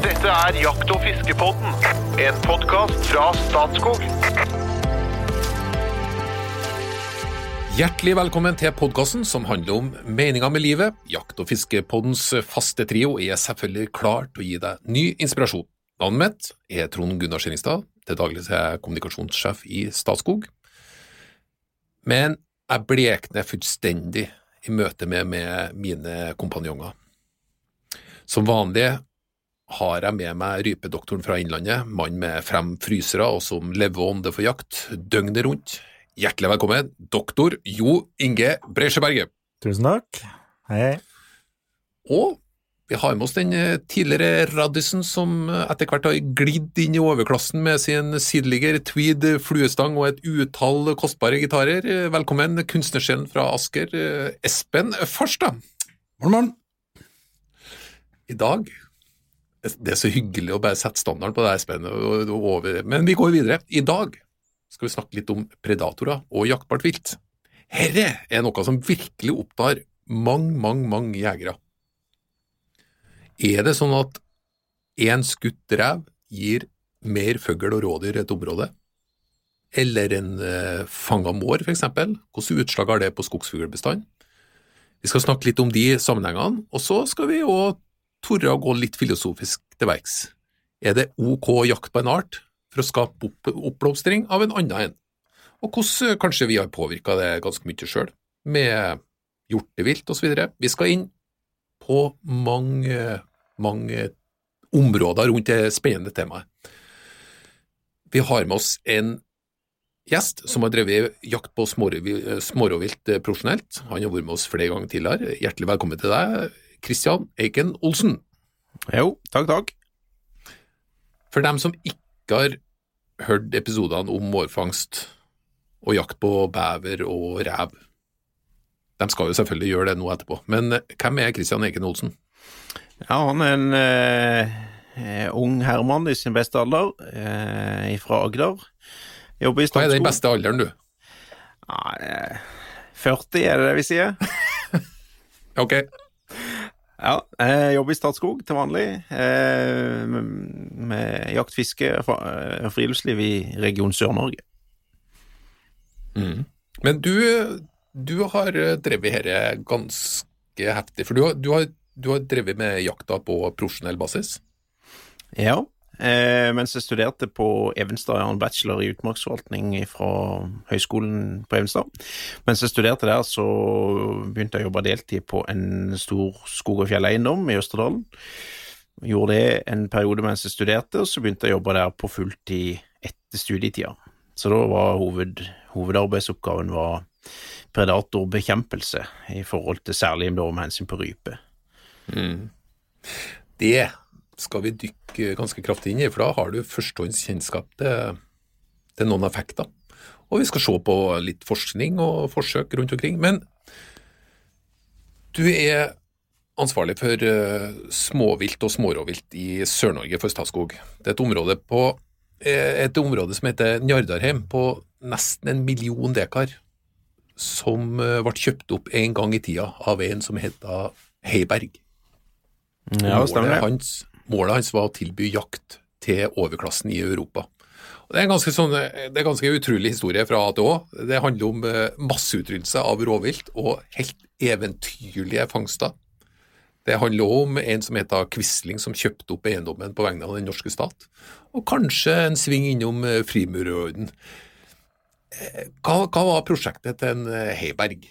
Dette er Jakt- og fiskepodden, en podkast fra Statskog. Hjertelig velkommen til podkasten som handler om meninga med livet. Jakt- og fiskepoddens faste trio er selvfølgelig klar til å gi deg ny inspirasjon. Navnet mitt er Trond Gunnar Skillingstad, til daglig er jeg kommunikasjonssjef i Statskog. Men jeg blekner fullstendig i møte med, med mine kompanjonger. Som vanlig har jeg med meg rypedoktoren fra Innlandet, mann med fem frysere og som lever og ånder for jakt døgnet rundt. Hjertelig velkommen, doktor Jo Inge Bresjeberget. Tusen takk. Hei, hei. Og vi har med oss den eh, tidligere raddisen som eh, etter hvert har glidd inn i overklassen med sin sideligger, tweed, fluestang og et utall kostbare gitarer. Eh, Velkommen, kunstnersjelen fra Asker, Espen Farstad. Morgen, morgen. I dag Det er så hyggelig å bare sette standarden på det, over. men vi går videre. I dag skal vi snakke litt om predatorer og jaktbart vilt. Herre er noe som virkelig opptar mange, mange, mange jegere. Er det sånn at én skutt rev gir mer fugl og rådyr et område? Eller en eh, fanga mår, eksempel? Hvilke utslag har det på skogsfuglbestanden? Vi skal snakke litt om de sammenhengene, og så skal vi òg tore å gå litt filosofisk til verks. Er det ok å jakte på en art for å skape opp oppblomstring av en annen en? Og hvordan kanskje vi har påvirka det ganske mye sjøl, med hjortevilt osv. Vi skal inn på mange, mange områder rundt det spennende temaet. Vi har med oss en gjest som har drevet jakt på smårovilt smårovvilt eh, profesjonelt. Han har vært med oss flere ganger tidligere. Hjertelig velkommen til deg, Kristian Eiken Olsen. Jo, takk, takk. For dem som ikke har hørt episodene om mårfangst og jakt på bever og rev, de skal jo selvfølgelig gjøre det nå etterpå. Men eh, hvem er Kristian Eiken Olsen? Ja, han er en eh, eh, ung herremann i sin beste alder, eh, fra Agder. Jobber i Hva er den beste alderen, du? Ja, eh, 40 er det det vi sier. Ok, Ja, jeg jobber i Statskog til vanlig, eh, med, jakt, fiske og eh, friluftsliv i Region Sør-Norge. men du, du har drevet dette ganske heftig, for du har, du, har, du har drevet med jakta på profesjonell basis? Ja, eh, mens jeg studerte på Evenstad, jeg har en bachelor i utmarksforvaltning fra Høgskolen på Evenstad. Mens jeg studerte der, så begynte jeg å jobbe deltid på en stor skog- og fjelleiendom i Østerdalen. Gjorde det en periode mens jeg studerte, og så begynte jeg å jobbe der på fulltid etter studietida. Så da var hoved, hovedarbeidsoppgaven var predatorbekjempelse, i forhold til særlig med hensyn på rype. Det skal vi dykke ganske kraftig inn i, for da har du førstehåndskjennskap til, til noen effekter. Og vi skal se på litt forskning og forsøk rundt omkring. Men du er ansvarlig for eh, småvilt og smårovvilt i Sør-Norge for Statskog. Det er et område, på, eh, et område som heter Njardarheim, på nesten en million dekar, som eh, ble kjøpt opp en gang i tida av en som heter Heiberg. Ja, stemmer det. hans, målet hans var å tilby jakt til overklassen i Europa. Og det, er en ganske sånn, det er ganske utrolig historie fra A til Å. Det handler om eh, masseutryddelse av rovvilt og helt eventyrlige fangster. Det handler om en som heter Quisling, som kjøpte opp eiendommen på vegne av den norske stat. Og kanskje en sving innom eh, frimurerorden. Eh, Hva, hva var prosjektet til en Heiberg?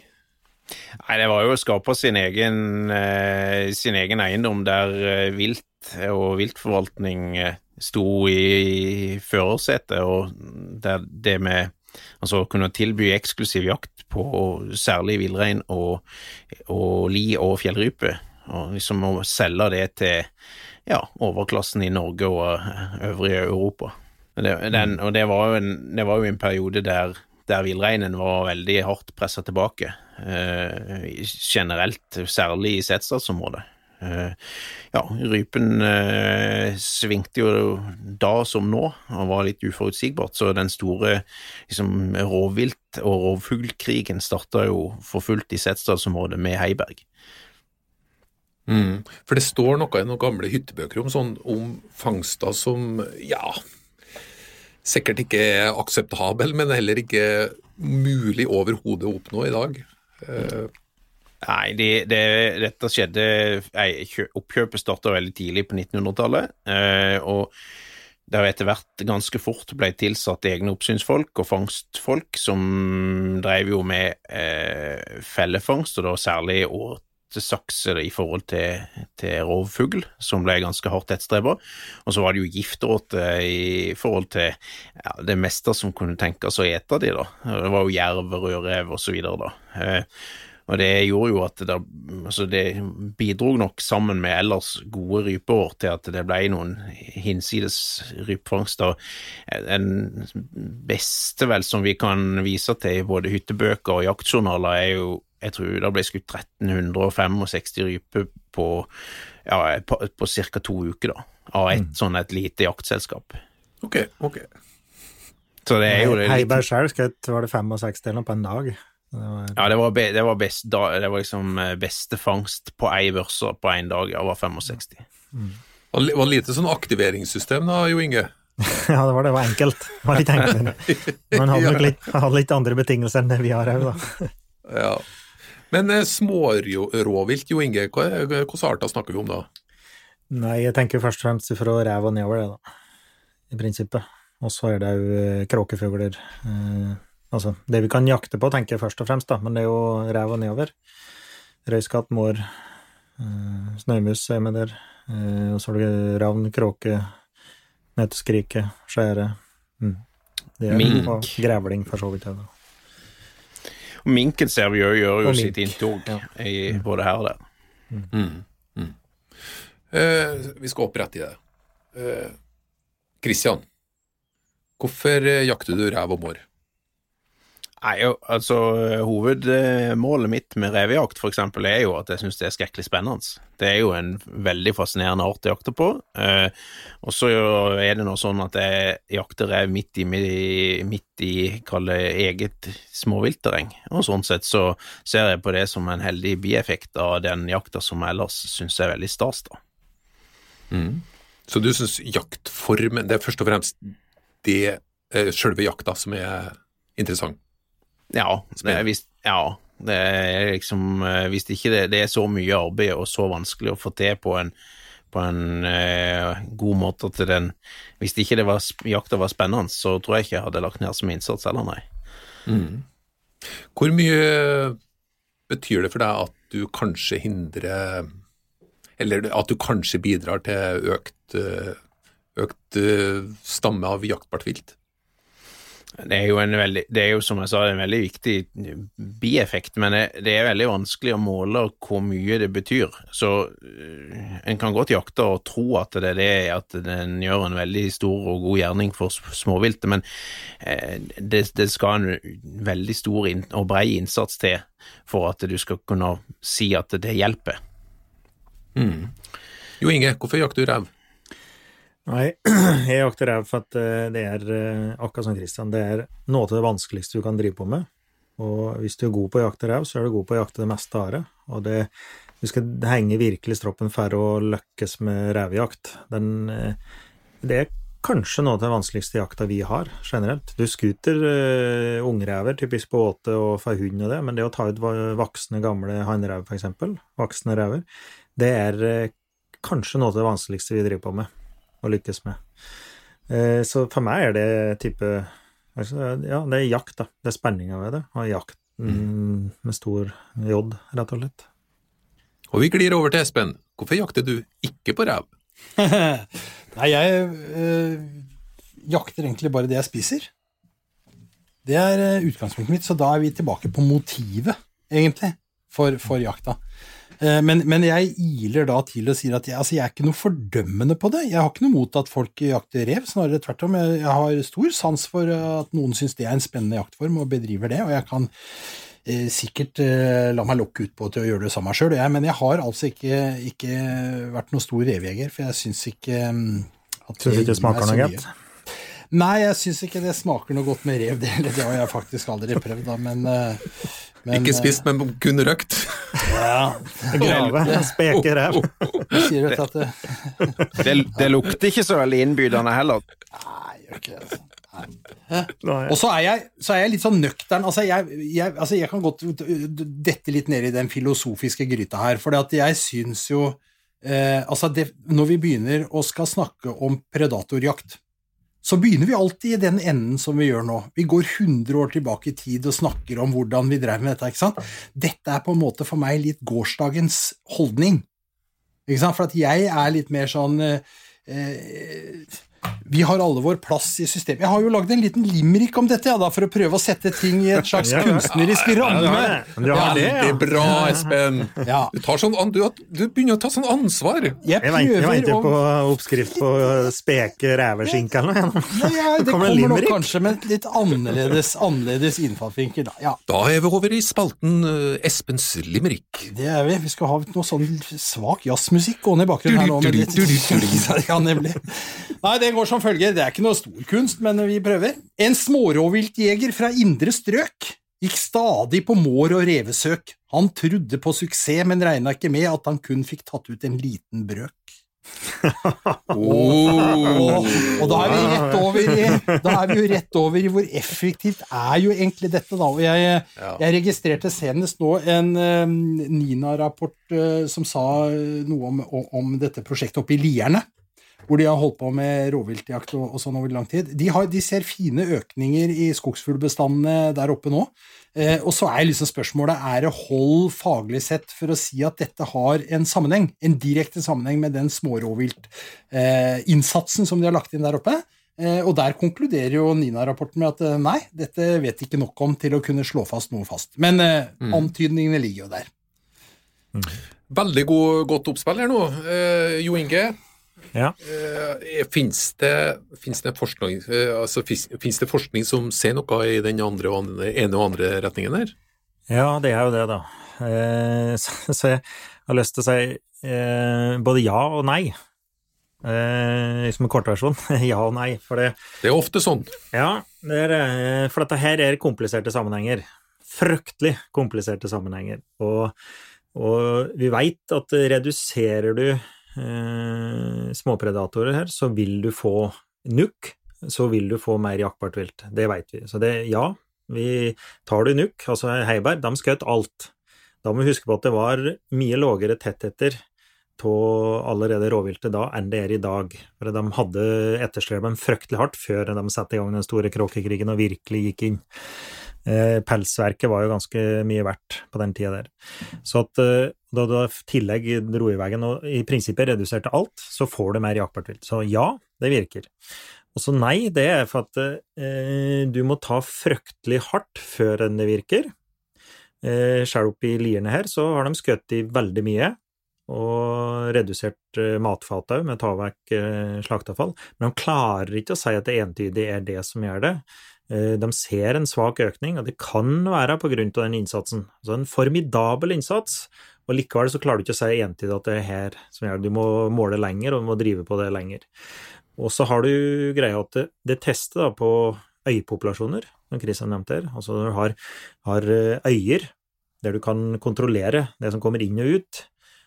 Nei, det var jo å skape sin egen, eh, sin egen eiendom der eh, vilt og viltforvaltning eh, sto i førersetet, og der det med altså å kunne tilby eksklusiv jakt på særlig villrein og, og li og fjellrype, og liksom å selge det til ja, overklassen i Norge og eh, øvrige Europa. Det, den, og det var, jo en, det var jo en periode der, der villreinen var veldig hardt pressa tilbake, generelt, særlig i Setesdalsområdet. Eh, ja, rypen eh, svingte jo da som nå, og var litt uforutsigbart, så den store liksom, rovvilt- og rovfuglkrigen starta jo for fullt i Setesdalsområdet med Heiberg. Mm. For det står noe i noen gamle hyttebøker om, sånn, om fangster som ja, sikkert ikke er akseptabel, men heller ikke mulig overhodet å oppnå i dag. Eh, Nei, det, det, dette skjedde nei, Oppkjøpet starta veldig tidlig på 1900-tallet, eh, og det har etter hvert ganske fort ble tilsatt egne oppsynsfolk og fangstfolk som drev jo med eh, fellefangst, og da særlig åtesakser i forhold til, til rovfugl, som ble ganske hardt tettstreba. Og så var det jo gifteråte i forhold til ja, det meste som kunne tenkes å ete de, da. Det var jo jerv, rødrev videre, da. Eh, og det gjorde jo at det, altså det bidro nok sammen med ellers gode rypeår til at det ble noen hinsides rypefangster. Den beste vel som vi kan vise til i både hyttebøker og jaktjournaler, er jo jeg tror det ble skutt 1365 ryper på, ja, på, på ca. to uker, da, av et sånn et lite jaktselskap. ok, ok. Så det er jo det litt Heiberg sjøl skjøt var det 65 eller på en dag. Det var, Ja, det var, be, det var, best, da, det var liksom eh, beste fangst på ei børse på én dag, ja, var 65. Det var lite sånn aktiveringssystem da, Jo Inge. ja, det var det. var enkelt. Det var litt enklere. Man hadde nok litt, hadde litt andre betingelser enn det vi har òg, da. Ja. Men eh, smårovvilt, Jo Inge, hvilke arter snakker vi om da? Nei, jeg tenker først og fremst fra rev og nedover, det, da. I prinsippet. Og så er det jo kråkefugler. Eh, altså, det vi kan jakte på, tenker jeg først og fremst, da, men det er jo rev og nedover. Røyskatt, mår, eh, snømus er med der. Eh, og så har du ravn, kråke, nøtteskrike, skjære. Mm. Det er, Mink. Og grevling, for så vidt. Da. Og Minken ser vi jo gjør jo sitt inntog ja. i både her og der. Mm. Mm. Eh, vi skal opp rett i det. Uh, Christian, hvorfor eh, jakter du rev og mår? Nei, altså Hovedmålet mitt med revejakt eksempel, er jo at jeg syns det er skrekkelig spennende. Det er jo en veldig fascinerende art å jakte på. Eh, og så er det nå sånn at jeg jakter rev midt i, midt i eget småviltterreng. Og sånn sett så ser jeg på det som en heldig bieffekt av den jakta som jeg ellers syns er veldig stas, da. Så du syns jaktformen Det er først og fremst det eh, selve jakta som er interessant? Ja, er hvis, ja, det er liksom eh, Hvis ikke det, det er så mye arbeid og så vanskelig å få til på en, på en eh, god måte til den Hvis ikke det var, jakta var spennende, så tror jeg ikke jeg hadde lagt ned så mye innsats heller, nei. Hvor mye betyr det for deg at du kanskje hindrer Eller at du kanskje bidrar til økt, økt eh, stamme av jaktbart vilt? Det er jo en veldig, det er jo som jeg sa, en veldig viktig bieffekt, men det, det er veldig vanskelig å måle hvor mye det betyr. Så øh, en kan godt jakte og tro at det er det, at den gjør en veldig stor og god gjerning for småviltet, men eh, det, det skal en veldig stor og brei innsats til for at du skal kunne si at det hjelper. Jo Inge, hvorfor jakter du rev? Nei, jeg jakter rev for at eh, det er, eh, akkurat som Christian, det er noe av det vanskeligste du kan drive på med. Og hvis du er god på å jakte rev, så er du god på å jakte det meste av det. Og det, du skal henge virkelig stroppen for å lykkes med revejakt. Den, eh, det er kanskje noe av det vanskeligste jakta vi har, generelt. Du skuter uh, ungrever, typisk på åte og for hund og det, men det å ta ut voksne, gamle hannrev, eksempel, voksne rever, det er uh, kanskje noe av det vanskeligste vi driver på med å lykkes med. Eh, Så for meg er det type altså, Ja, det er jakt, da. Det er spenninga ved det. Og jakt mm, med stor J, rett og slett. Og vi glir over til Espen. Hvorfor jakter du ikke på rev? Nei, jeg øh, jakter egentlig bare det jeg spiser. Det er øh, utgangspunktet mitt, så da er vi tilbake på motivet, egentlig, for, for jakta. Eh, Men, men jeg iler da til og sier at jeg, altså jeg er ikke noe fordømmende på det. Jeg har ikke noe mot at folk jakter rev, snarere tvert om. Jeg, jeg har stor sans for at noen syns det er en spennende jaktform og bedriver det, og jeg kan eh, sikkert eh, la meg lokke ut på til å gjøre det samme sjøl, men jeg har altså ikke, ikke vært noen stor revjeger, for jeg syns ikke mm, at Syns ikke meg smaker noe godt? Nei, jeg syns ikke det smaker noe godt med rev. Det, det har jeg faktisk aldri prøvd, da, men, men Ikke spist, men kun røkt. Ja, Grave, speke ræv. sier du, at det, Det, det lukter ikke så veldig innbydende heller. Nei, gjør ikke det. Altså. Og så er, jeg, så er jeg litt sånn nøktern. Altså jeg, jeg, altså jeg kan godt dette litt ned i den filosofiske gryta her, for jeg syns jo eh, Altså, det, når vi begynner å skal snakke om predatorjakt, så begynner vi alltid i den enden som vi gjør nå. Vi går 100 år tilbake i tid og snakker om hvordan vi drev med dette. ikke sant? Dette er på en måte for meg litt gårsdagens holdning. Ikke sant? For at jeg er litt mer sånn eh, eh, vi har alle vår plass i systemet. Jeg har jo lagd en liten limerick om dette, ja, da, for å prøve å sette ting i et slags Ja. kunstnerisk ramme. har det. er bra, Espen. Du, tar sånn, du, du begynner å ta sånn ansvar. Jeg Jeg venter, jeg venter på oppskrift på speke ræveskinke eller noe. ja, ja, Det Kommer nok kanskje med et litt annerledes, annerledes innfallsvinkel. da. Ja, Da er vi over i spalten eh, Espens limerick. det er vi. Vi skal ha noe sånn svak jazzmusikk gående i bakgrunnen her nå. Med litt... Ja, nemlig. Nei, det går som følger. Det er ikke noe stor kunst, men vi prøver. En smårovviltjeger fra indre strøk gikk stadig på mår og revesøk. Han trodde på suksess, men regna ikke med at han kun fikk tatt ut en liten brøk. Og, og da er vi rett over i Da er vi jo rett over i hvor effektivt er jo egentlig dette, da. Og jeg, jeg registrerte senest nå en um, NINA-rapport uh, som sa noe om, om, om dette prosjektet oppe i Lierne. Hvor de har holdt på med rovviltjakt og, og sånn over lang tid. De, har, de ser fine økninger i skogsfuglbestandene der oppe nå. Eh, og så er liksom spørsmålet er det hold faglig sett for å si at dette har en sammenheng, en direkte sammenheng med den smårovviltinnsatsen som de har lagt inn der oppe. Eh, og der konkluderer jo Nina-rapporten med at eh, nei, dette vet de ikke nok om til å kunne slå fast noe fast. Men mm. antydningene ligger jo der. Veldig god, godt oppspill her nå. Eh, jo Inge, Ja. eh, fins det, det, forskning, eh, altså, finnes det forskning som ser noe i den andre ene og andre retningen der? ja, det er jo det, da. Eh, så, jeg har lyst til å si både ja og nei. Eh, som en kortversjon. ja og nei. For det, Det er ofte sånn. Ja, det er, for dette her er kompliserte sammenhenger. Fryktelig kompliserte sammenhenger. Og, og vi veit at reduserer du eh, småpredatorer her, så vil du få nukk, så vil du få mer jaktbart vilt. Det veit vi. Så det, ja, vi tar du nukk, altså Heiberg, de skjøt alt. Da må vi huske på at det var mye lågere tettheter av allerede rovviltet da enn det er i dag. For de hadde etterstrebet dem fryktelig hardt før de satte i gang den store kråkekrigen og virkelig gikk inn. Eh, pelsverket var jo ganske mye verdt på den tida der. Så at eh, da du i tillegg dro i veien og i prinsippet reduserte alt, så får du mer jaktbart vilt. Så ja, det virker. Og så nei, det er for at eh, du må ta fryktelig hardt før enn det virker. Eh, Sjøl oppi lierne her så har de skutt i veldig mye, og redusert eh, matfat òg, med å ta vekk eh, slakteavfall. Men de klarer ikke å si at det entydig er det som gjør det. Eh, De ser en svak økning, og det kan være av den innsatsen. Så en formidabel innsats, og likevel så klarer du ikke å si entydig at det er her som gjør det. Du må måle lenger, og du må drive på det lenger. Og så har du greia at det, det testet da på øyepopulasjoner, som Kristian nevnte her. Altså når du har, har eh, øyer der du kan kontrollere det som kommer inn og ut,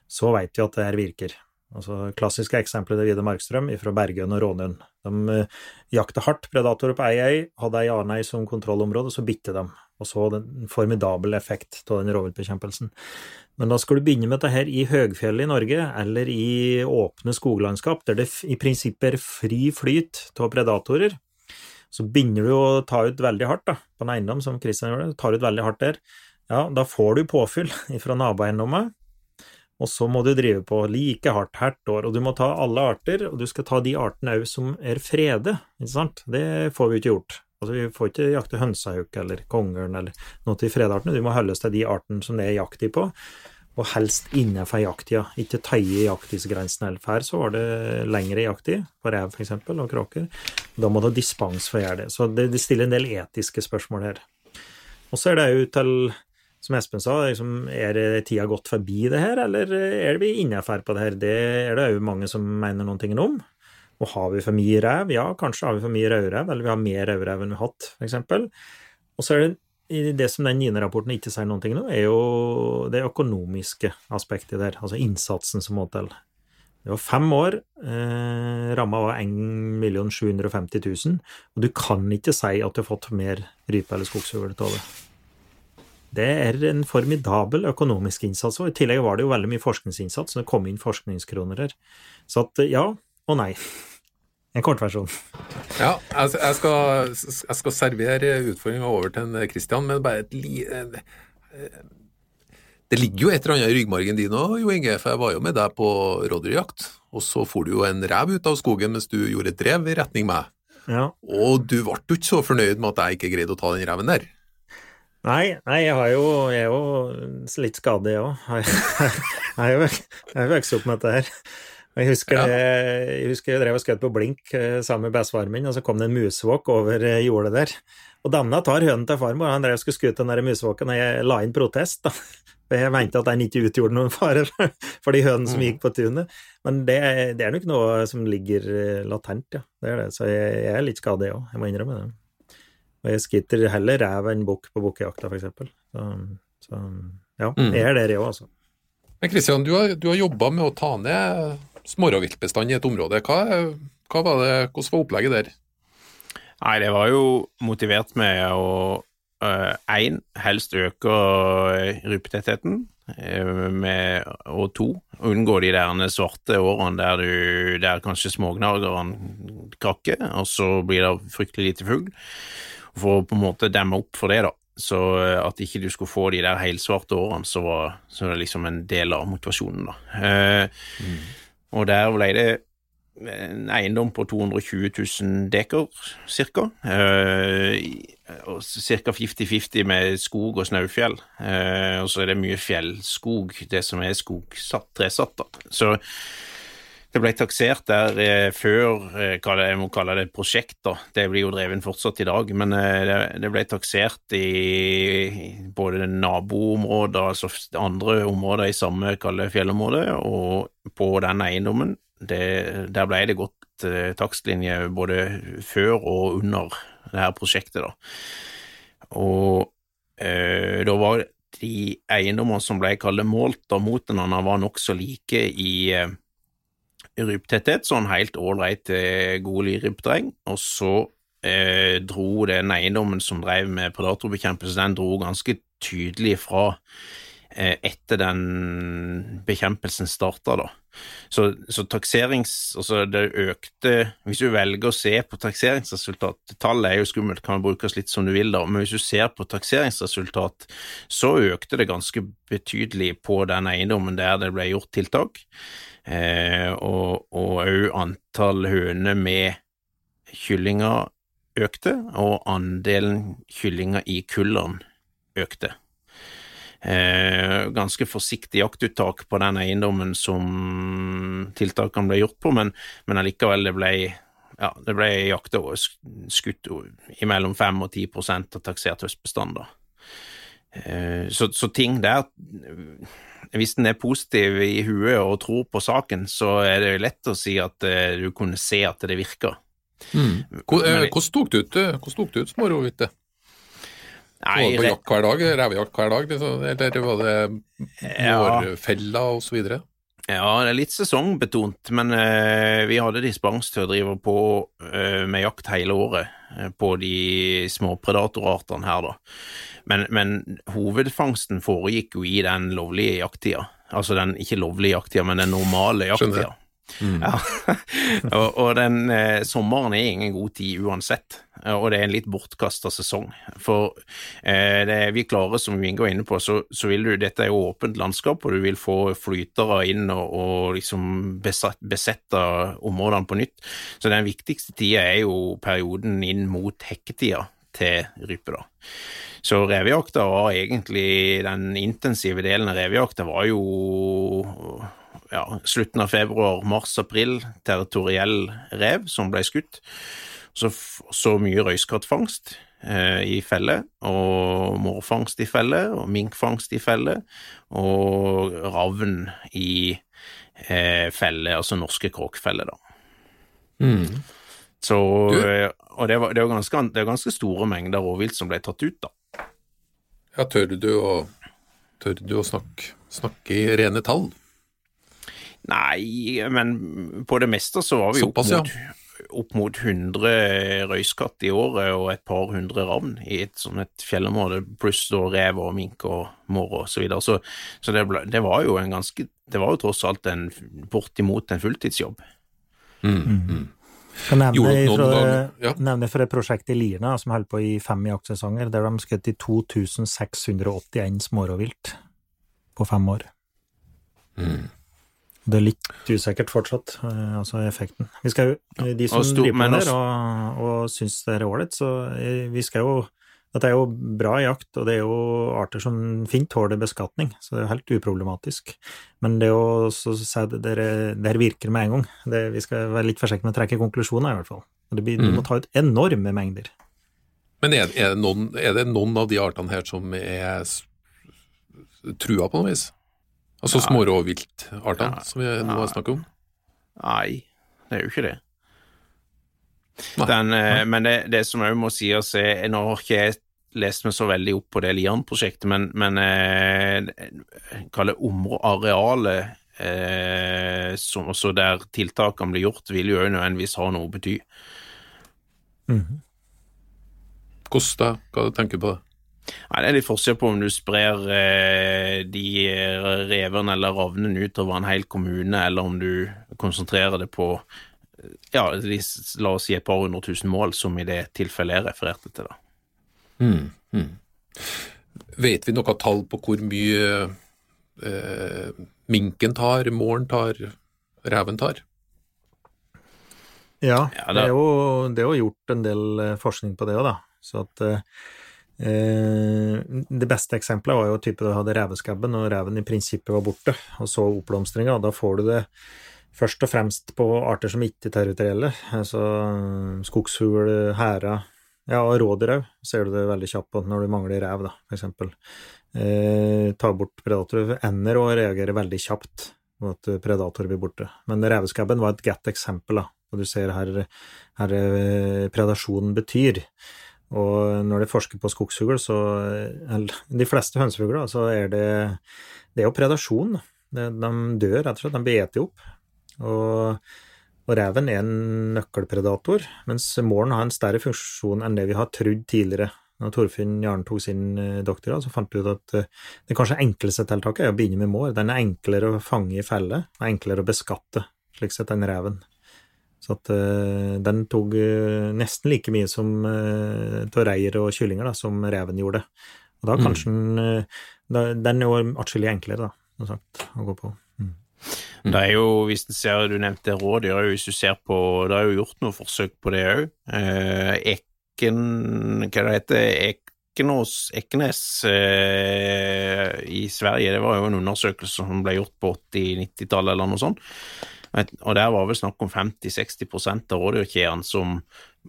så veit vi at det her virker. Altså Klassiske eksempler er Vidar Markstrøm fra Bergen og Rånund. De eh, jakta hardt predatorer på ei ei, hadde ei annen øy som kontrollområde, så bitte de, og så en formidabel effekt av den rovviltbekjempelsen. Men da skal du begynne med dette her i høgfjellet i Norge, eller i åpne skoglandskap, der det i prinsippet er fri flyt av predatorer. Så begynner du å ta ut veldig hardt da, på en eiendom, som Kristian gjorde, tar ut veldig hardt der. Ja, da får du påfyll fra naboeiendommet, og så må du drive på like hardt hvert år, og du må ta alle arter, og du skal ta de artene òg som er frede, ikke sant? Det får vi ikke gjort. Altså, vi får ikke jakte hønsehauk eller kongeørn eller noe til fredartene, du må holde oss til de artene som det er jakt i på, og helst innenfor jakttida, ikke taie jakttidsgrensen eller før, så var det lengre jakttid, på rev eksempel, og kråker. Da må du ha dispens for å gjøre det. Så det, det stiller en del etiske spørsmål her. Og så er det jo til, som Espen sa, liksom, er tida gått forbi det her, eller er vi innafor på det her? Det er det òg mange som mener noen ting om. Og har vi for mye rev? Ja, kanskje har vi for mye rødrev, eller vi har mer rødrev enn vi har hatt, eksempel. Og så er det det som den NINE-rapporten ikke sier noen ting om, er jo det økonomiske aspektet der, altså innsatsen som må til. Det var fem år, eh, ramma var 1 750 000, og du kan ikke si at du har fått mer rype eller skogsfugl av det. Det er en formidabel økonomisk innsats, og i tillegg var det jo veldig mye forskningsinnsats, så det kom inn forskningskroner her. Så at ja og nei. En kortversjon. Ja, altså, jeg skal, jeg skal servere utfordringa over til en Christian, men bare et li... Det ligger jo et eller annet i ryggmargen din òg, Jo Inge, for jeg var jo med deg på rådyrjakt, og så for du jo en rev ut av skogen mens du gjorde et drev i retning meg. Ja. Og du ble jo ikke så fornøyd med at jeg ikke greide å ta den reven der. Nei, nei, jeg har jo, jeg er jo litt skadet, jeg òg. Jeg har jo vokst opp med dette her. Jeg husker, Ja. jeg husker jeg drev og skjøt på blink eh, sammen med bestefaren min, og så kom det en musvåk over eh, jordet der. Og denne tar hønen til farmor, han drev og skulle skute den musvåken, og jeg la inn protest, da. For jeg mente at den ikke utgjorde noen fare for- for de hønene som Mm. gikk på tunet. Men det, det er nok noe som ligger eh, latent, ja. Det er det. Så jeg, jeg er litt skadet, jeg òg. Jeg må innrømme det. Og jeg skitter heller rev enn bukk på bukkejakta, for eksempel. Så, så ja, Mm. jeg er der, jeg òg, altså. Men Kristian, du har, du har jobba med å ta ned smårovviltbestanden i et område. Hva, hva var det, hvordan var opplegget der? Nei, det var jo motivert med å én, helst øke rypetettheten, øh, med, og to, unngå de der svarte årene der, du, der kanskje smågnagerne krakker, og så blir det fryktelig lite fugl. For å på en måte demme opp for det, da. Så øh, at ikke du skulle få de der helsvarte årene, så var så var det liksom en del av motivasjonen, da. Eh, Og der ble det en eiendom på 220 000 dekar, cirka. Eh, Ca. 50-50 med skog og snaufjell. Eh, og så er det mye fjellskog, det som er skogsatt, tresatt. da. Så det ble taksert der eh, før eh, Jeg må kalle det et prosjekt, da. Det blir jo drevet fortsatt i dag. Men eh, det, det ble taksert i, i både naboområder, altså andre områder i samme kalde fjellområde, og på den eiendommen. Det, der ble det gått eh, takstlinje både før og under det her prosjektet, da. Og eh, da var de eiendommene som ble kalt målt da mot hverandre, var nokså like i eh, rypetetthet, sånn helt ålreit eh, god lyrypterreng, og så eh, dro den eiendommen som drev med predatorbekjempelse, den dro ganske tydelig fra eh, etter den bekjempelsen starta, da. Så, så takserings... Altså, det økte Hvis du velger å se på takseringsresultat Tallet er jo skummelt, kan brukes litt som du vil, da, men hvis du ser på takseringsresultat, så økte det ganske betydelig på den eiendommen der det ble gjort tiltak. Eh, og òg antall høner med kyllinger økte, og andelen kyllinger i kullene økte. Eh, ganske forsiktig jaktuttak på den eiendommen som tiltakene ble gjort på, men, men allikevel det ble ja, det ble jakta skutt i mellom 5 og 10% av taksert høstbestand. Eh, Så, så ting der Hvis en er positiv i huet og tror på saken, så er det lett å si at eh, du kunne se at det virker. Men- Hvordan tok du ut, tok du ut smårovviltet? Var Nei, på jakt hver dag, revejakt hver dag, liksom, eller var det Ja. osv.? Ja, det er litt sesongbetont, men uh, vi hadde dispens til å drive på uh, med jakt hele året uh, på de små predatorartene her, da. Men, men hovedfangsten foregikk jo i den lovlige jakttida. Altså den ikke lovlige jakttida, men den normale jakttida. Mm. Ja. og, og den eh, sommeren er ingen god tid uansett, og det er en litt bortkasta sesong. For eh, det vi klarer, som vi var inne på, så, så vil du Dette er jo åpent landskap, og du vil få flytere inn og, og liksom besatt, besette områdene på nytt. Så den viktigste tida er jo perioden inn mot hekketida til rype, da. Så revejakta var egentlig Den intensive delen av revejakta var jo ja, slutten av februar, mars-april, territoriell rev som ble skutt. Så, så mye røyskattfangst eh, i felle, og mårfangst i felle, og minkfangst i felle, og ravn i eh, felle, altså norske kråkfeller, da. Mm. Så, eh, og det, var, det, var ganske, det var ganske store mengder rovvilt som ble tatt ut, da. Ja, tør du å, tør du å snakke, snakke i rene tall? Nei, men på det meste så var vi opp Såpass, ja. mot, opp mot 100 røyskatt i året og et par hundre ravn i et, sånn et fjellområde, pluss da rev og mink og mår og så videre. Så, så det, ble, det var jo en ganske Det var jo tross alt en bortimot en fulltidsjobb. Skal nevne fra, ja. nevne fra et prosjekt i Lierna som holdt på i fem jaktsesonger, der de skjøt i 2681 smårovvilt på fem år. Mm. Det er litt usikkert fortsatt, eh, altså effekten. Vi skal jo, De som Og stor- driver med der også- og, og syns det er ålreit, så eh, vi skal jo Dette er jo bra jakt, og det er jo arter som fint tåler beskatning, så det er jo helt uproblematisk. Men det å så si at det der- der virker med en gang, det, vi skal være litt forsiktige med å trekke konklusjoner, i hvert fall. Det blir, Du Mm. må ta ut enorme mengder. Men er, er, det noen, er det noen av de artene her som er trua på noe vis? Altså Ja. smårovviltartene, Ja. som vi nå har snakket om? Nei, det er jo ikke det. Den, eh, men det, det som òg må sies, er Nå har ikke jeg lest meg så veldig opp på det Lian-prosjektet, men, men eh, kaller områdearealet eh, som også der tiltakene blir gjort, vil jo nødvendigvis ha noe å bety. Mm Hvordan da? Hva tenker du på det? Nei, Det er litt forskjell på om du sprer eh, de revene eller ravnene utover en hel kommune, eller om du konsentrerer det på eh, ja, de, la oss si et par hundre tusen mål, som i det tilfellet jeg refererte til. da. Mm. Mm. Vet vi noe tall på hvor mye eh, minken tar, måren tar, reven tar? Ja, Ja, det, er jo, det er jo gjort en del eh, forskning på det òg, da. Så at eh, eh, Det beste eksempelet var jo type du hadde reveskabben, og reven i prinsippet var borte, og så oppblomstringa. Da får du det først og fremst på arter som ikke er territorielle, altså skogsfugl, hæra, ja, og rådyr òg, ser du det veldig kjapt på når du mangler rev, da, for eksempel. Eh, ta bort predatorer. Ender og reagerer veldig kjapt på at predator blir borte. Men reveskabben var et godt eksempel, da. Og du ser her, her eh, predasjonen betyr. Og når de forsker på skogsfugl, så eller, De fleste hønsefugler, så er det Det er jo predasjon. De, de dør, rett og slett. De blir spist opp. Og, og reven er en nøkkelpredator, mens måren har en større funksjon enn det vi har trodd tidligere. Når Torfinn Jarn tok sin eh, doktorgrad, så fant vi ut at eh, det kanskje enkleste tiltaket er å begynne med mår. Den er enklere å fange i felle, og enklere å beskatte, slik sett, enn reven. Så at eh, den tok nesten like mye som uh, av reir og kyllinger da, som reven gjorde. Og da Mm. den eh, Den er jo atskillig enklere, da, å gå på. Mm. Det er jo, hvis du ser, du nevnte rådyr, hvis du ser på Det er jo gjort noen forsøk på det òg. Eh, Ekken Hva det heter Ekenås, Ekenes eh, i Sverige, det var jo en undersøkelse som ble gjort på 80-90-tallet eller noe sånt. Og der var vel snakk om 50-60 av rådyrkjærene som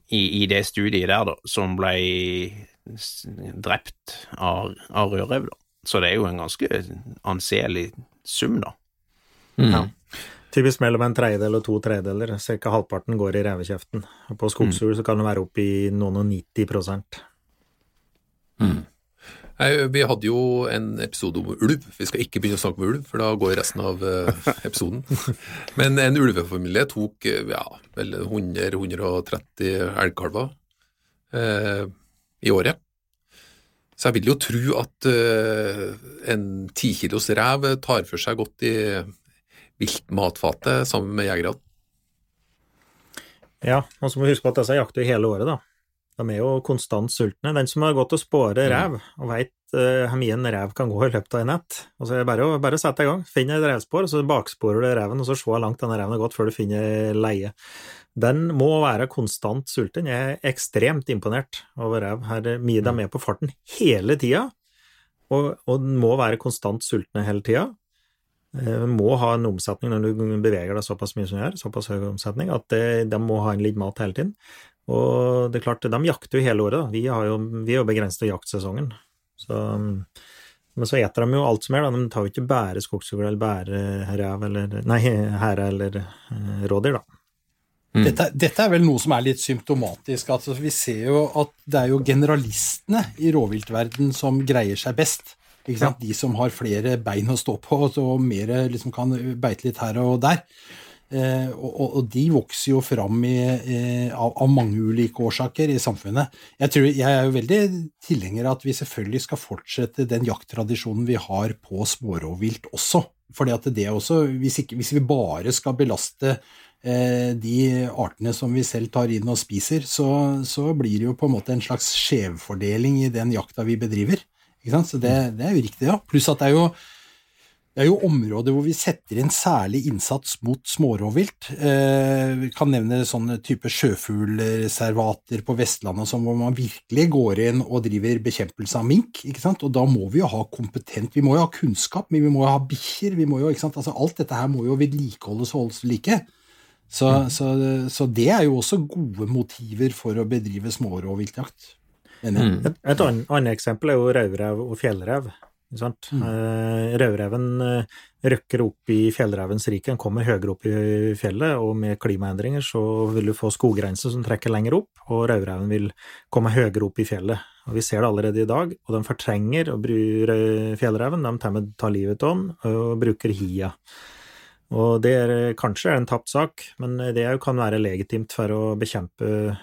i, i det studiet der, da, som ble drept av, av rødrev, da. Så det er jo en ganske anselig sum, da. Mm. Ja. Typisk mellom en tredjedel og to tredjedeler. Cirka halvparten går i revekjeften. Og på skogsfugl så kan det være opp i noen og 90 prosent. Nei, vi hadde jo en episode om ulv. Vi skal ikke begynne å snakke om ulv, for da går resten av eh, episoden. Men en ulvefamilie tok eh, ja, vel 100-130 elgkalver eh, i året. Så jeg vil jo tro at eh, en ti kilos rev tar for seg godt i viltmatfatet sammen med jegerne. Ja, og så må vi huske på at disse jakter hele året, da. De er jo konstant sultne. Den som har gått og spåret rev, og veit uh, hvor mye en rev kan gå i løpet av en nett, og så er det bare bare sette i gang. Finn et revspor, og så baksporer du reven, og så se hvor langt denne reven har gått før du finner leie. Den må være konstant sulten. Jeg er ekstremt imponert over rev. Her er mye de er med på farten hele tida, og, og den må være konstant sultne hele tida. Eh, må ha en omsetning når du beveger deg såpass mye som du gjør, såpass høy omsetning, at de, de må ha en litt mat hele tiden. Og det er klart, de jakter jo hele året, da. Vi, har jo, vi er jo begrenset jaktsesongen. Så, men så eter de jo alt som er, da. De tar jo ikke bare skogsfugl eller bare rev eller Nei, hære eller eh, rådyr, da. Mm. Dette, dette er vel noe som er litt symptomatisk. Altså, vi ser jo at det er jo generalistene i rovviltverden som greier seg best. De som har flere bein å stå på, og mer liksom kan beite litt her og der. Eh, og, og, de vokser jo fram i, eh, av, av mange ulike årsaker i samfunnet. Jeg, tror, jeg er jo veldig tilhenger av at vi selvfølgelig skal fortsette den jakttradisjonen vi har på smårovvilt også. Fordi at det også, hvis, ikke, hvis vi bare skal belaste eh, de artene som vi selv tar inn og spiser, så, så blir det jo på en måte en slags skjevfordeling i den jakta vi bedriver. Ikke sant? Så det, det er jo riktig, ja. Pluss at det er jo det er jo områder hvor vi setter inn særlig innsats mot smårovvilt. Eh, vi kan nevne sånne type sjøfuglreservater på Vestlandet som hvor man virkelig går inn og driver bekjempelse av mink. ikke sant? Og da må vi jo ha kompetent Vi må jo ha kunnskap, men vi må jo ha bikkjer. vi må jo, ikke sant? Altså Alt dette her må jo vedlikeholdes og holdes ved like. Så, så, så det er jo også gode motiver for å bedrive smårovviltjakt. Jeg. Et, et annet, annet eksempel er jo rødrev og fjellrev. Sant? Eh, Rødreven eh, røkker opp i fjellrevens rike, den kommer høyere opp i fjellet, og med klimaendringer så vil du få skoggrenser som trekker lenger opp, og rødreven vil komme høyere opp i fjellet. Og Vi ser det allerede i dag, og de fortrenger og bryr fjellreven, de tar tar livet av den og bruker hia. Og det er kanskje en tapt sak, men det kan være legitimt for å bekjempe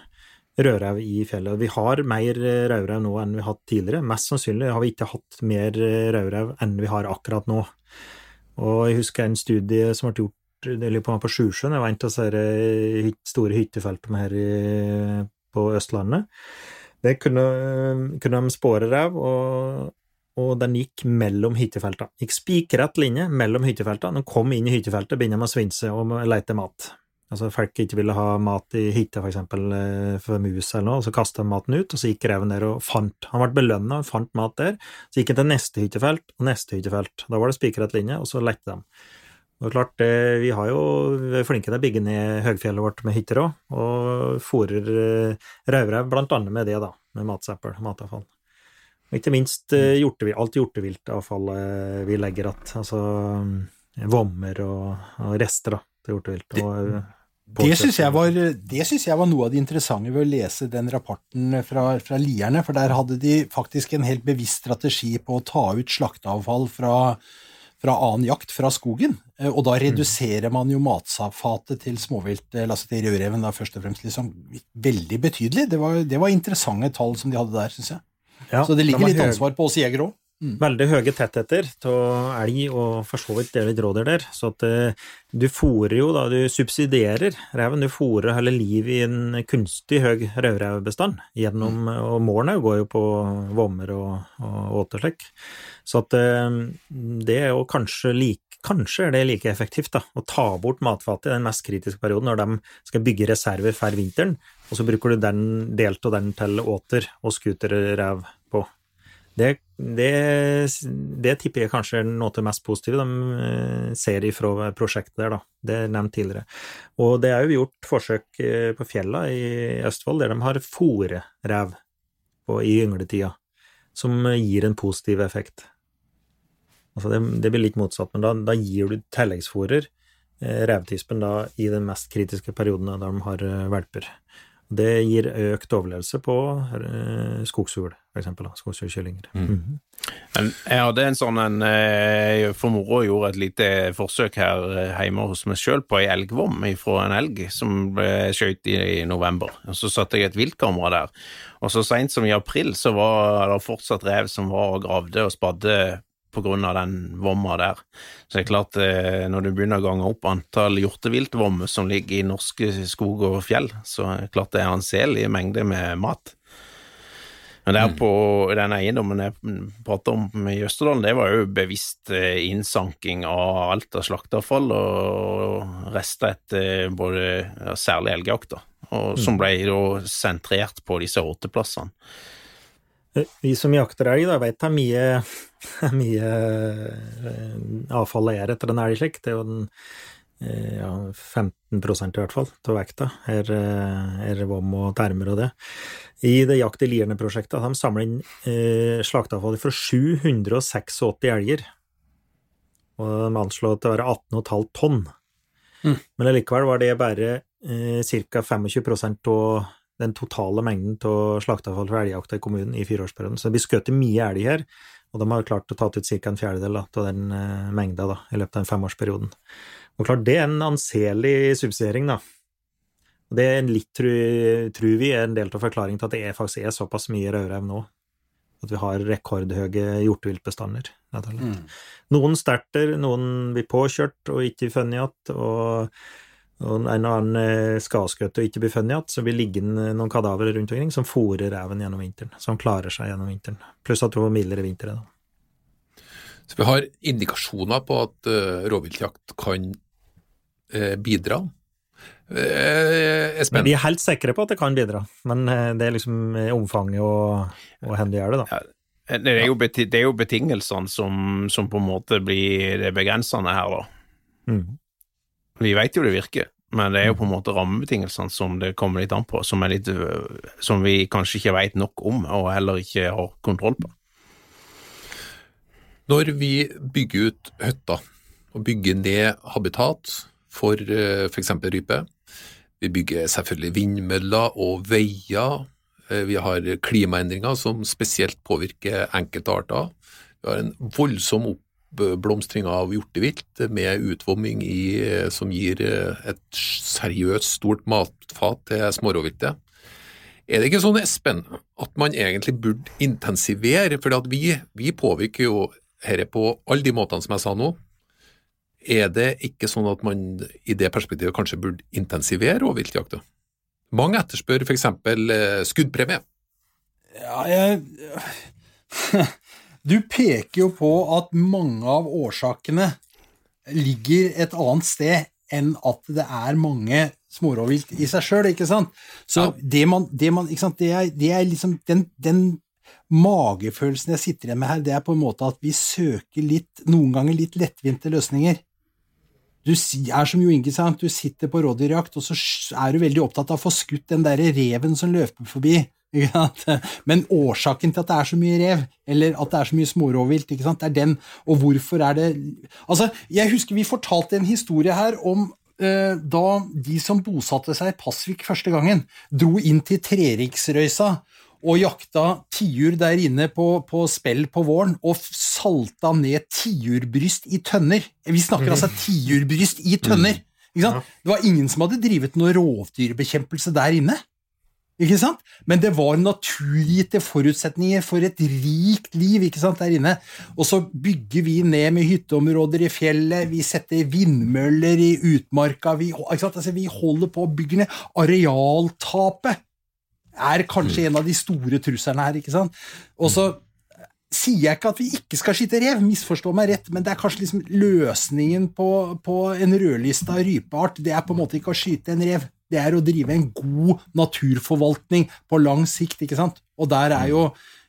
rødrev i fjellet. Vi har mer rødrev nå enn vi har hatt tidligere. Mest sannsynlig har vi ikke hatt mer rødrev enn vi har akkurat nå. Og jeg husker en studie som ble gjort jeg på om på Sjusjøen, jeg var en av å se store hyttefeltene her på Østlandet. Det kunne, kunne de spåre rev, og, og den gikk mellom hyttefeltene. Gikk spikrett linje mellom hyttefeltene. De kom inn i hyttefeltet, begynner med å svinse og lete mat. Altså folk ikke ville ha mat i hytta, for eksempel, eh, for mus eller noe, og så kasta de maten ut, og så gikk reven der og fant Han ble belønna og fant mat der. Så gikk han til neste hyttefelt og neste hyttefelt. Da var det spikrett linje, og så lette de. Og klart, Vi har jo vi er flinke til å bygge ned høgfjellet vårt med hytter òg, og fôrer eh, rødrev blant annet med det, da, med matsøppel, matavfall. Og ikke minst eh, hjortevilt, alt hjorteviltavfallet vi legger igjen, altså eh, vommer og, og rester da, til hjortevilt. Og, eh, Det syns jeg, synes jeg var noe av det interessante ved å lese den rapporten fra, fra Lierne, for der hadde de faktisk en helt bevisst strategi på å ta ut slakteavfall fra, fra annen jakt fra skogen. Eh, Og da reduserer man jo matfatet til småvilt, altså til rødreven da først og fremst, liksom veldig betydelig. Det var, det var interessante tall som de hadde der, syns jeg. Ja, Så det ligger litt ansvar på oss jegere òg. Veldig høye tettheter av elg, og for så vidt litt rådyr der. Så at eh, du fôrer jo da, du subsidierer reven. Du fôrer hele livet i en kunstig høy rødrevbestand. Gjennom, og målene går jo på vommer og, og åte og slik. Så at eh, det er jo kanskje like Kanskje er det like effektivt da, å ta bort matfatet i den mest kritiske perioden, når de skal bygge reserver for vinteren, og så bruker du den delt av den til åter og skuterrev på. Det, det, det tipper jeg kanskje er noe av det mest positive de eh, ser ifra prosjektet der, da. Det er nevnt tidligere. Og det er jo gjort forsøk eh, på fjella i Østfold der de har fòrerev i yngletida, som gir en positiv effekt. Altså det, det blir litt motsatt, men da, da gir du tilleggsfòrer eh, revtispen da i den mest kritiske perioden der de har valper. Det gir økt overlevelse på eh, skogsfugl, for eksempel. da, Skogsfuglkyllinger. Mhm. Men jeg hadde en sånn en eh, for moro gjorde et lite forsøk her eh, hjemme hos meg sjøl på ei elgvom fra en elg som ble skjøt i, i november. Og Så satte jeg et viltkamera der, og så seint som i april så var det fortsatt rev som var og gravde og spadde på grunn av den vomma der. Så det er klart, eh, når du begynner å gange opp antall hjorteviltvommer som ligger i norske skog og fjell, så er det klart det er anselige mengde med mat. Men der på den eiendommen jeg prater om i Østerdalen, det var jo bevisst eh, innsanking av alt av slakteavfall og rester etter både ja, særlig elgjakta, som ble da sentrert på disse åteplassene. Eh, Vi som jakter elg, da, vet er mye, mye avfall det er etter en elg slik. Det er jo den eh, ja, 15% i hvert fall av vekta er, eh, er vom og termer og det. I det Jakt i Lierne-prosjektet de samler inn eh, slakteavfall fra 786 elger. Og de anslår til å være 18,5 tonn. Mm. Men likevel var det bare eh, ca. 25% av den totale mengden av slakteavfall fra elgjakta i kommunen i fireårsperioden. Så det blir skutt mye elg her, og de har klart å ta ut ca. en fjerdedel av den uh, mengda da, i løpet av den femårsperioden. Og klart, det er en anselig subsidiering, da. Og det er litt, tror, tror vi, er en del av forklaringen til at det er, faktisk er såpass mye rødrev nå. At vi har rekordhøye hjorteviltbestander. Mm. Noen sterter, noen blir påkjørt og ikke funnet igjen, og, og en annen eh, skadeskutt og ikke blir funnet igjen, så blir liggende noen kadaver rundt omkring som fôrer reven gjennom vinteren, som klarer seg gjennom vinteren. Pluss at det var mildere vintre. Så vi har indikasjoner på at uh, rovviltjakt kan uh, bidra. Uh, Men Espen, vi er helt sikre på at det kan bidra, men det er liksom omfanget og, og hvor du gjør det, da. Det er jo, beti det er jo betingelsene som, som på en måte blir det begrensende her, da. Mm. Vi vet jo det virker, men det er jo på en måte rammebetingelsene som det kommer litt an på, som, litt, øh, som vi kanskje ikke vet nok om, og heller ikke har kontroll på. når vi bygger ut hytter og bygger ned habitat for f.eks. rype, vi bygger selvfølgelig vindmøller og veier, eh, vi har klimaendringer som spesielt påvirker enkeltarter, vi har en voldsom oppblomstring av hjortevilt med utvomming i, eh, som gir eh, et seriøst stort matfat til smårovviltet. Er det ikke sånn, Espen, at man egentlig burde intensivere, for vi, vi påvirker jo dette på alle de måtene som jeg sa nå. Er det ikke sånn at man i det perspektivet kanskje burde intensivere rovviltjakta? Mange etterspør f.eks. Eh, skuddpremie. Ja, jeg Du peker jo på at mange av årsakene ligger et annet sted enn at det er mange smårovvilt i seg sjøl, ikke sant? Så Ja. det man, det man ikke sant, det er, det er liksom den, den magefølelsen jeg sitter igjen med her, det er på en måte at vi søker litt, noen ganger litt lettvinte løsninger. Du er som Jo Inge sa, du sitter på rådyrjakt, og så er du veldig opptatt av å få skutt den derre reven som løper forbi. Men årsaken til at det er så mye rev, eller at det er så mye smårovvilt, det er den, og hvorfor er det Altså, jeg husker vi fortalte en historie her om eh, da de som bosatte seg i Pasvik første gangen, dro inn til Treriksrøysa og jakta tiur der inne på, på spell på våren, og salta ned tiurbryst i tønner. Vi snakker altså tiurbryst i tønner. Ikke sant? Det var ingen som hadde drevet noe rovdyrbekjempelse der inne. Ikke sant? Men det var naturgitte forutsetninger for et rikt liv ikke sant, der inne. Og så bygger vi ned med hytteområder i fjellet, vi setter vindmøller i utmarka vi? Altså, vi holder på å bygge ned. Arealtapet er kanskje en av de store truslene her. ikke sant? Og så sier jeg ikke at vi ikke skal skyte rev, misforstå meg rett, men det er kanskje liksom løsningen på, på en rødlista rypeart. Det er på en måte ikke å skyte en rev, det er å drive en god naturforvaltning på lang sikt, ikke sant? Og der er jo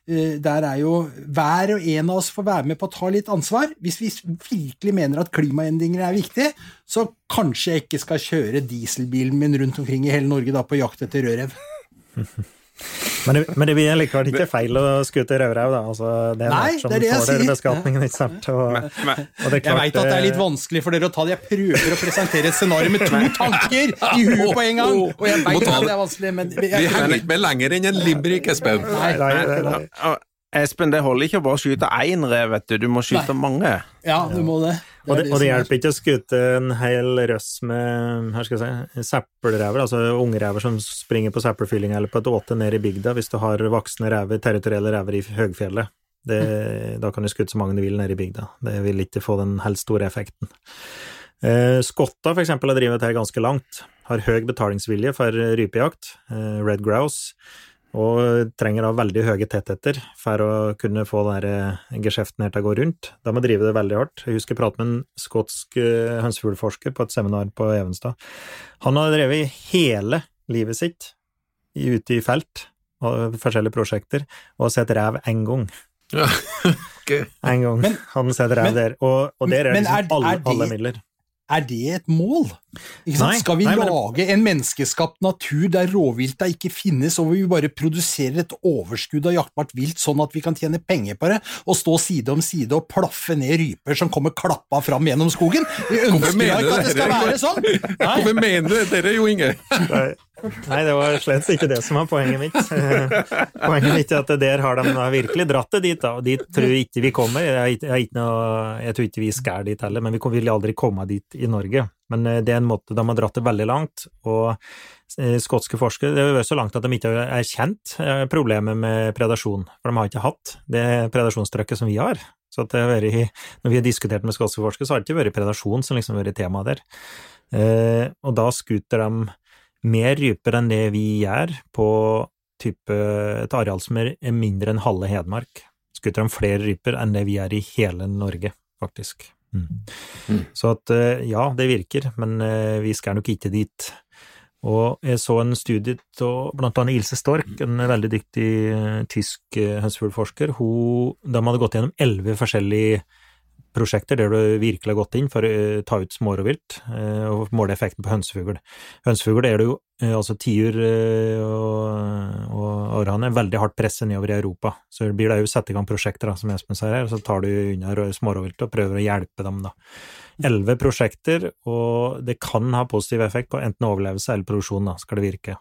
eh, der er jo hver og en av oss får være med på å ta litt ansvar. Hvis vi virkelig mener at klimaendringer er viktig, så kanskje jeg ikke skal kjøre dieselbilen min rundt omkring i hele Norge da på jakt etter rødrev. Men det, men det blir likevel ikke feil å skute rødrev, da. Altså, det er Nei, som det er det jeg sier. beskatningen, ikke sant. Og, Men, og det er Jeg klart, veit at det er litt vanskelig for dere å ta det. Jeg prøver å presentere et scenario med to tanker i huet på en gang, og jeg veit at det. er vanskelig, men Vi henger ikke med lenger enn en limerick, Espen. Nei, nei, nei, nei. Espen, det holder ikke å bare skyte én rev, vet du. Du må skyte mange. ja, du må det. Og det, og det er- hjelper ikke å skute en hel røss med her skal jeg si, seppelrever, altså ungrever som springer på seppelfylling eller på et åte ned i bygda, hvis du har voksne rever, territorielle rever i høgfjellet. Det, da kan du skute så mange du vil nede i bygda. Det vil ikke få den helt store effekten. Eh, Skotta eksempel har drevet dette ganske langt, har høy betalingsvilje for rypejakt, eh, red grouse, og trenger da veldig høye tettheter for å kunne få den eh, geskjeften her til å gå rundt. Da må drive det veldig hardt. Jeg husker jeg pratet med en skotsk eh, hønsefuglforsker på et seminar på Evenstad. Han har drevet hele livet sitt ute i felt og forskjellige prosjekter, og har sett rev én gang. Ja, okay. En gang Men- han har sett rev men- der, og, og der er men liksom er- alle, er de, alle midler. Er det et mål? Ikke sant? Nei, Skal vi nei, men- lage en menneskeskapt natur der rovvilta ikke finnes, og vi bare produserer et overskudd av jaktbart vilt, sånn at vi kan tjene penger på det, og stå side om side og plaffe ned ryper som kommer klappa fram gjennom skogen? Vi ønsker da ikke at det skal det? være sånn! Hvorfor mener du dette, Jo Inge? Nei, Nei, det var slett ikke det som var poenget mitt. Poenget mitt er at der har de virkelig dratt det dit, da, og dit tror jeg ikke vi kommer. Jeg, jeg, noe, jeg tror ikke vi skal dit heller, men vi vil aldri komme dit i Norge. Men eh, det er en måte de har dratt det veldig langt, og eh, skotske forskere det har vært så langt at de ikke har erkjent eh, problemet med predasjon, for de har ikke hatt det predasjonstrykket som vi har. Så vært, når vi har diskutert med skotske forskere, så har det ikke vært predasjon som liksom har vært tema der. Eh, og da skuter de mer ryper enn det vi gjør på type et areal som er mindre enn halve Hedmark. Skutter de flere ryper enn det vi er i hele Norge, faktisk. Mm. Mm. Så at eh, ja, det virker, men eh, vi skal nok ikke dit. Og jeg så en studie av blant annet Ilse Stork, en veldig dyktig eh, tysk hønsefuglforsker. De hadde gått gjennom elleve forskjellige prosjekter der du virkelig har gått inn for å eh, ta ut smårovvilt eh, og måle effekten på hønsefugl. Hønsefugl er det jo eh, altså tiur og, og orrane er veldig hardt presset nedover i Europa. Så blir det jo satt i gang prosjekter, da, som Espen sier her, så tar du unna smårovviltet og prøver å hjelpe dem, da. Elleve prosjekter, og det kan ha positiv effekt på enten overlevelse eller produksjon, da, skal det virke.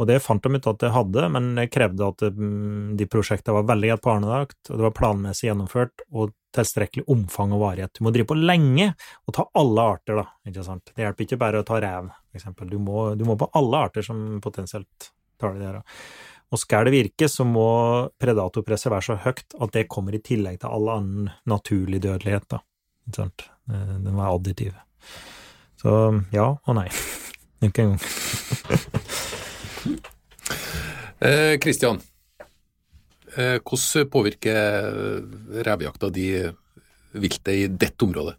Og det fant de ut at det hadde, men det krevde at mm, de prosjektene var veldig godt planlagt, og det var planmessig gjennomført, og tilstrekkelig omfang og varighet. Du må drive på lenge og ta alle arter, da, ikke sant. Det hjelper ikke bare å ta rev, eksempel. Du må, du må på alle arter som potensielt tar det der. Og skal det virke, så må predatorpresset være så høyt at det kommer i tillegg til all annen naturlig dødelighet, da. Ikke sant. Eh, Den var additiv. Så ja og nei. Ikke engang. Kristian, eh, hvordan påvirker revejakta de viltet i dette området?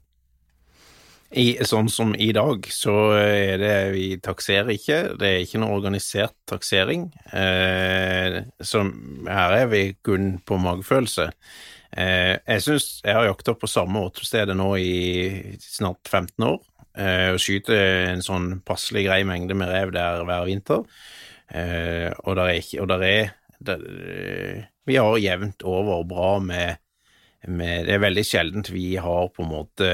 I, sånn som i dag, så er det Vi takserer ikke. Det er ikke noe organisert taksering. Eh, så her er vi kun på magefølelse. Eh, jeg syns jeg har jakta på samme åtestedet nå i snart 15 år. Eh, og skyter en sånn passelig grei mengde med rev der hver vinter. Eh, og der er ikke Og der er der, Vi har jevnt over bra med med, det er veldig sjeldent vi har på en måte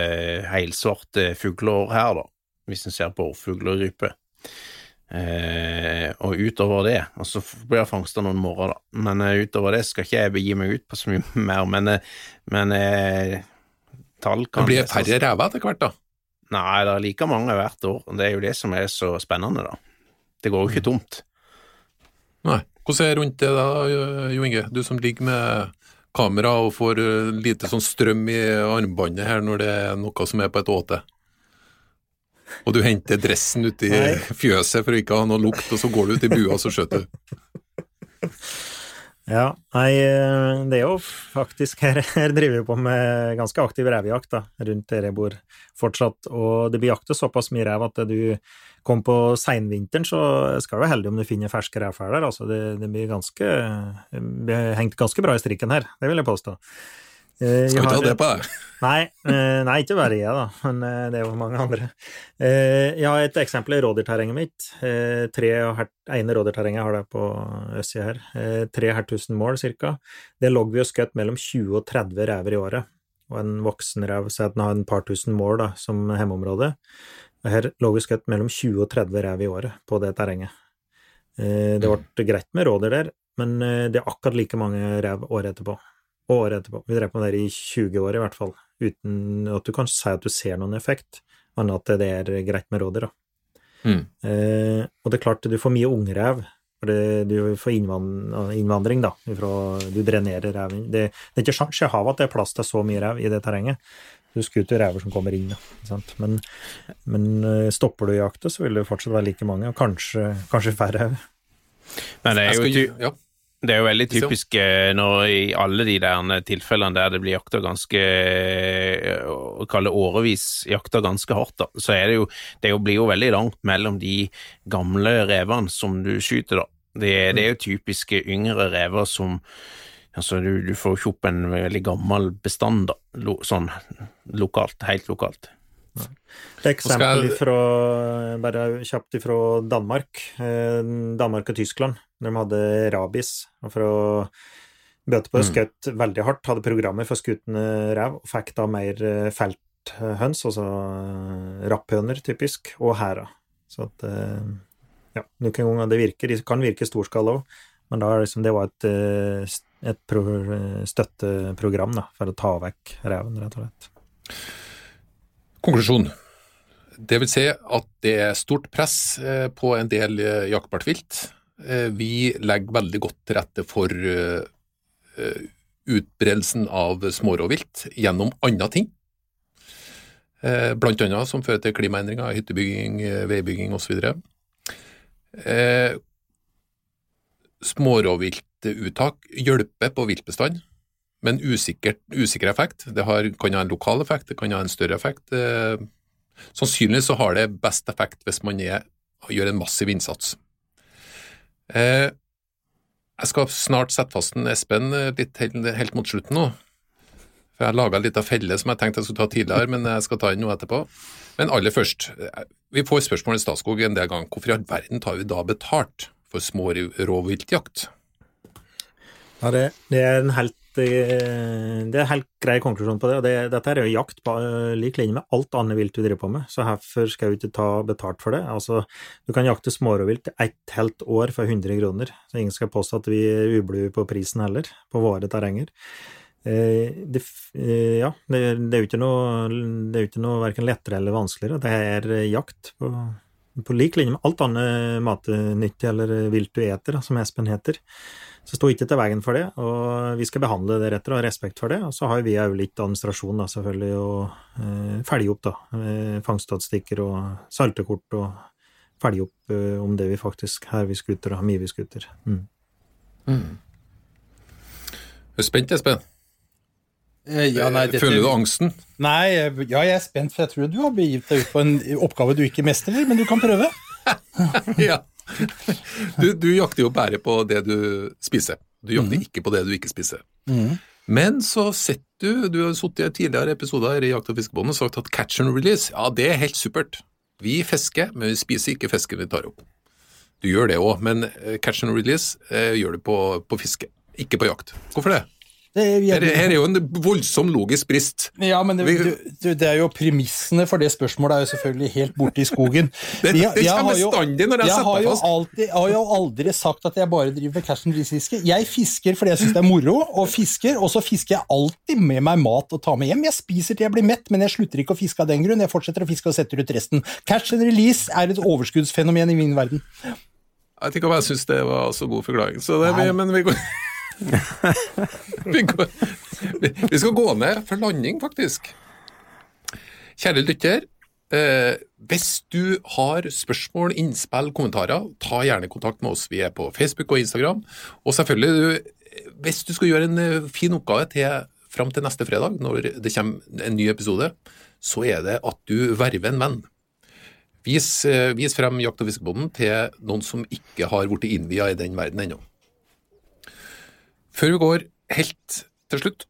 helsvarte fugler her, da, hvis en ser på orrfugl og rype. Eh, og utover det, og så blir det fangsta noen morgener, da, men eh, utover det skal ikke jeg begi meg ut på så mye mer, men, eh, men eh, tall Det kan blir det færre ræver etter hvert, da. Nei, det er like mange hvert år, det er jo det som er så spennende, da. Det går jo ikke tomt. Nei. Hvordan er det rundt det da, Jo Inge? Du som ligger med kamera og får eh, lite sånn strøm i armbåndet her når det er noe som er på et åte. Og du henter dressen ut i fjøset for å ikke ha noe lukt, og så går du ut i bua og så skjøter du. Ja, nei, eh, det er jo faktisk Her, her driver vi på med ganske aktiv revejakt rundt der jeg bor fortsatt, og det blir jakta såpass mye rev at du kom på seinvinteren, så skal du være heldig om du finner ferske revfeller. Altså, det, det blir ganske det blir hengt ganske bra i strikken her, det vil jeg påstå. Eh, Skal vi ta det på deg? Nei, eh, nei, ikke bare jeg, da, men eh, det er jo mange andre. Eh, Jeg har et eksempel i rådyrterrenget mitt. Eh, Tre her- ene rådyrterrenget har det på østsida her. Eh, Tre hertusen mål, cirka. Det lå vi og skjøt mellom 20 og 30 rever i året. Og en voksen rev at den har en par tusen mål da, som hjemmeområde. Og her lå vi og skjøt mellom 20 og 30 rev i året på det terrenget. Det ble greit med rådyr der, men det er akkurat like mange rev året etterpå og året etterpå. Vi drev på det i 20 år i hvert fall, uten at du kan si at du ser noen effekt, annet at det er greit med rådyr, da. Mm. Eh, og det er klart, du får mye ungrev, for det, du får innvandring, da, ifra, du drenerer reven. Det, det er ikke sjans i havet at det er plass til så mye rev i det terrenget. Du skuter rever som kommer inn, da. sant? Men, men eh, stopper du jakta, så vil det fortsatt være like mange, og kanskje, kanskje færre. Men det er Jeg jo skal, ty- ja. Det er jo veldig Liksom. typisk eh, når i alle de der tilfellene der det blir jakta ganske eh, Å kalle årevis jakta ganske hardt, da, så er det jo Det blir jo veldig langt mellom de gamle revene som du skyter, da. Det, det er jo typiske yngre rever som Altså, du, du får ikke opp en veldig gammel bestand, da, lo, sånn lokalt, helt lokalt. Er eksempel jeg- fra, bare kjapt fra Danmark. Eh, Danmark og Tyskland. når De hadde rabies. Og for å bøte på Mm. skutt veldig hardt, hadde programmer for skuttende rev, og fikk da mer eh, felthøns, altså eh, rapphøner typisk, og hæra. Så at ja, noen ganger det virker, det kan virke i storskala òg, men da er liksom, det var et, et pro, støtteprogram da, for å ta vekk reven, rett og slett. Konklusjon. Det vil si at det er stort press eh, på en del eh, jaktbart vilt. Eh, Vi legger veldig godt til rette for utbredelsen av smårovvilt gjennom andre ting. Blant annet som fører til klimaendringer, hyttebygging, veibygging osv. Smårovviltuttak hjelper på viltbestand, men usikkert, usikker effekt. Det har, kan ha en lokal effekt, det kan ha en større effekt. Eh, Sannsynligvis så har det best effekt hvis man er, gjør en massiv innsats. Eh, jeg skal snart sette fast en Espen eh, litt helt, mot slutten nå. For Jeg laga litt av felle som jeg tenkte jeg skulle ta tidligere, men jeg skal ta den nå etterpå. Men aller først, vi får spørsmål i Statskog en del ganger. Hvorfor i all verden tar vi da betalt for smårovviltjakt? Ja, det, det er en helt eh, det er helt grei konklusjon på det. og det, Dette er jo jakt på eh, lik linje med alt annet vilt du driver på med, så herfor skal vi ikke ta betalt for det. Altså, Du kan jakte smårovvilt ett helt år for 100 kroner, så ingen skal påstå at vi er ublu på prisen heller, på våre terrenger. Eh, det, eh, ja, det, det er jo ikke noe, det er jo ikke noe verken lettere eller vanskeligere. Det er jakt på, på lik linje med alt annet matnyttig eller vilt du eter, som Espen heter. Så stå ikke til veien for det, og vi skal behandle det rett og ha respekt for det. Og så har vi òg litt administrasjon, da, selvfølgelig, og eh, følge opp, da. Eh, Fangststatistikker og saltekort og følge opp eh, om det vi faktisk her vi skuter og mye vi skuter. Mm. Er du spent, Espen? Eh, Ja, nei, dette- Føler du angsten? Nei, ja, jeg er spent, for jeg tror du har begitt deg ut på en oppgave du ikke mestrer, men du kan prøve. ja. Du, du jakter jo bare på det du spiser. Du jakter ikke på det du ikke spiser. Men så sitter du Du har sittet i tidligere episoder i Jakt- og fiskebåndet og sagt at catch and release, ja, det er helt supert. Vi fisker, men vi spiser ikke fisken vi tar opp. Du gjør det òg, men eh, catch and release eh, gjør du på, på fiske, ikke på jakt. Hvorfor det? Det, Her, her er jo en voldsom logisk brist. Ja, men det, du, det er jo premissene for det spørsmålet er jo selvfølgelig helt borte i skogen. Det- det jeg kommer har bestandig når jeg jeg setter har jo fast. alltid, Jeg har jo aldri sagt at jeg bare driver med cash and release-fiske. Jeg fisker fordi jeg syns det er moro, og fisker, og så fisker jeg alltid med meg mat å ta med hjem. Jeg spiser til jeg blir mett, men jeg slutter ikke å fiske av den grunn. Jeg fortsetter å fiske og setter ut resten. Cash and release er et overskuddsfenomen i min verden. Jeg vet ikke om jeg syns det var så god forklaring, så det, vi, men vi går vi, går, vi, skal gå ned for landing, faktisk. Kjære lytter, eh, hvis du har spørsmål, innspill, kommentarer, ta gjerne kontakt med oss. Vi er på Facebook og Instagram. Og selvfølgelig, du, hvis du skal gjøre en eh, fin oppgave til fram til neste fredag, når det kommer en ny episode, så er det at du verver en venn. Vis, eh, vis frem Jakt- og fiskebonden til noen som ikke har blitt innvia i den verden ennå. Før vi går helt til slutt,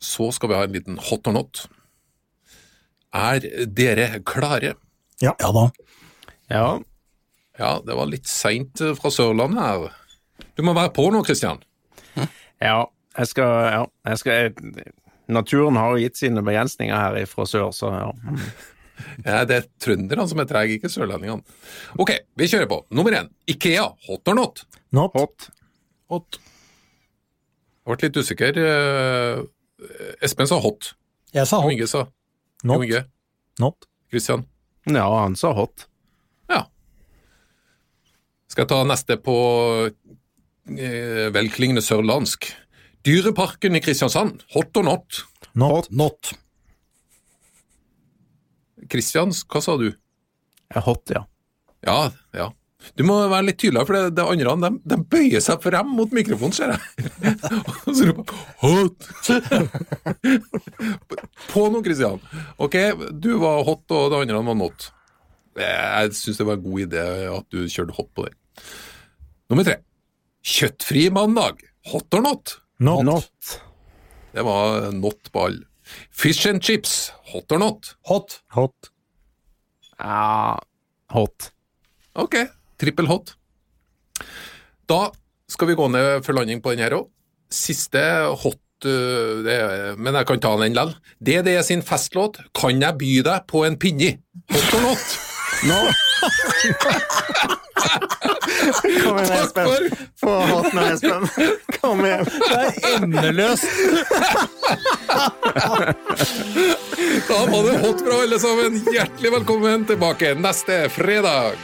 så skal vi ha en liten hot or not. Er dere klare? Ja, da. Ja, Ja, det var litt seint fra Sørlandet her. Du må være på nå, Kristian. ja, jeg skal, ja, jeg skal Naturen har gitt sine begrensninger her fra sør, så ja. Ja, det er trønderne som er trege, ikke sørlendingene. Ok, vi kjører på. Nummer én. Ikea, hot or not? Not. Hot. Hot. Jeg ble litt usikker. Eh, Espen sa hot. Jeg sa Jon hot. Inge sa Not. Jon Inge. Not. Kristian. Ja, han sa hot. Ja. Skal jeg ta neste på eh, velklingende sørlandsk. Dyreparken i Kristiansand, hot or not? Not. Not. Kristian, hva sa du? Hot, ja. Ja, ja. Du må være litt tydeligere, for det, det andre de, de bøyer seg frem mot mikrofonen, ser jeg. Og så roper hot! På nå, Kristian. Ok, du var hot, og det andre var not. Jeg syns det var en god idé at du kjørte hot på den. Nummer tre. Kjøttfri mandag. Hot or not? Not. Not. Det var not på alle. Fish and chips. Hot or not? Hot. Hot. Ja, hot. Ok, trippel hot. Da skal vi gå ned for landing på den her òg. Siste hot det, er- Men jeg kan ta den likevel. DDE sin festlåt 'Kan jeg by deg på en pinni'? Hot or not? Kom igjen, Espen. Få hatten av Espen. Kom igjen. Det er endeløst! Da var det hot fra alle sammen. Hjertelig velkommen tilbake neste fredag.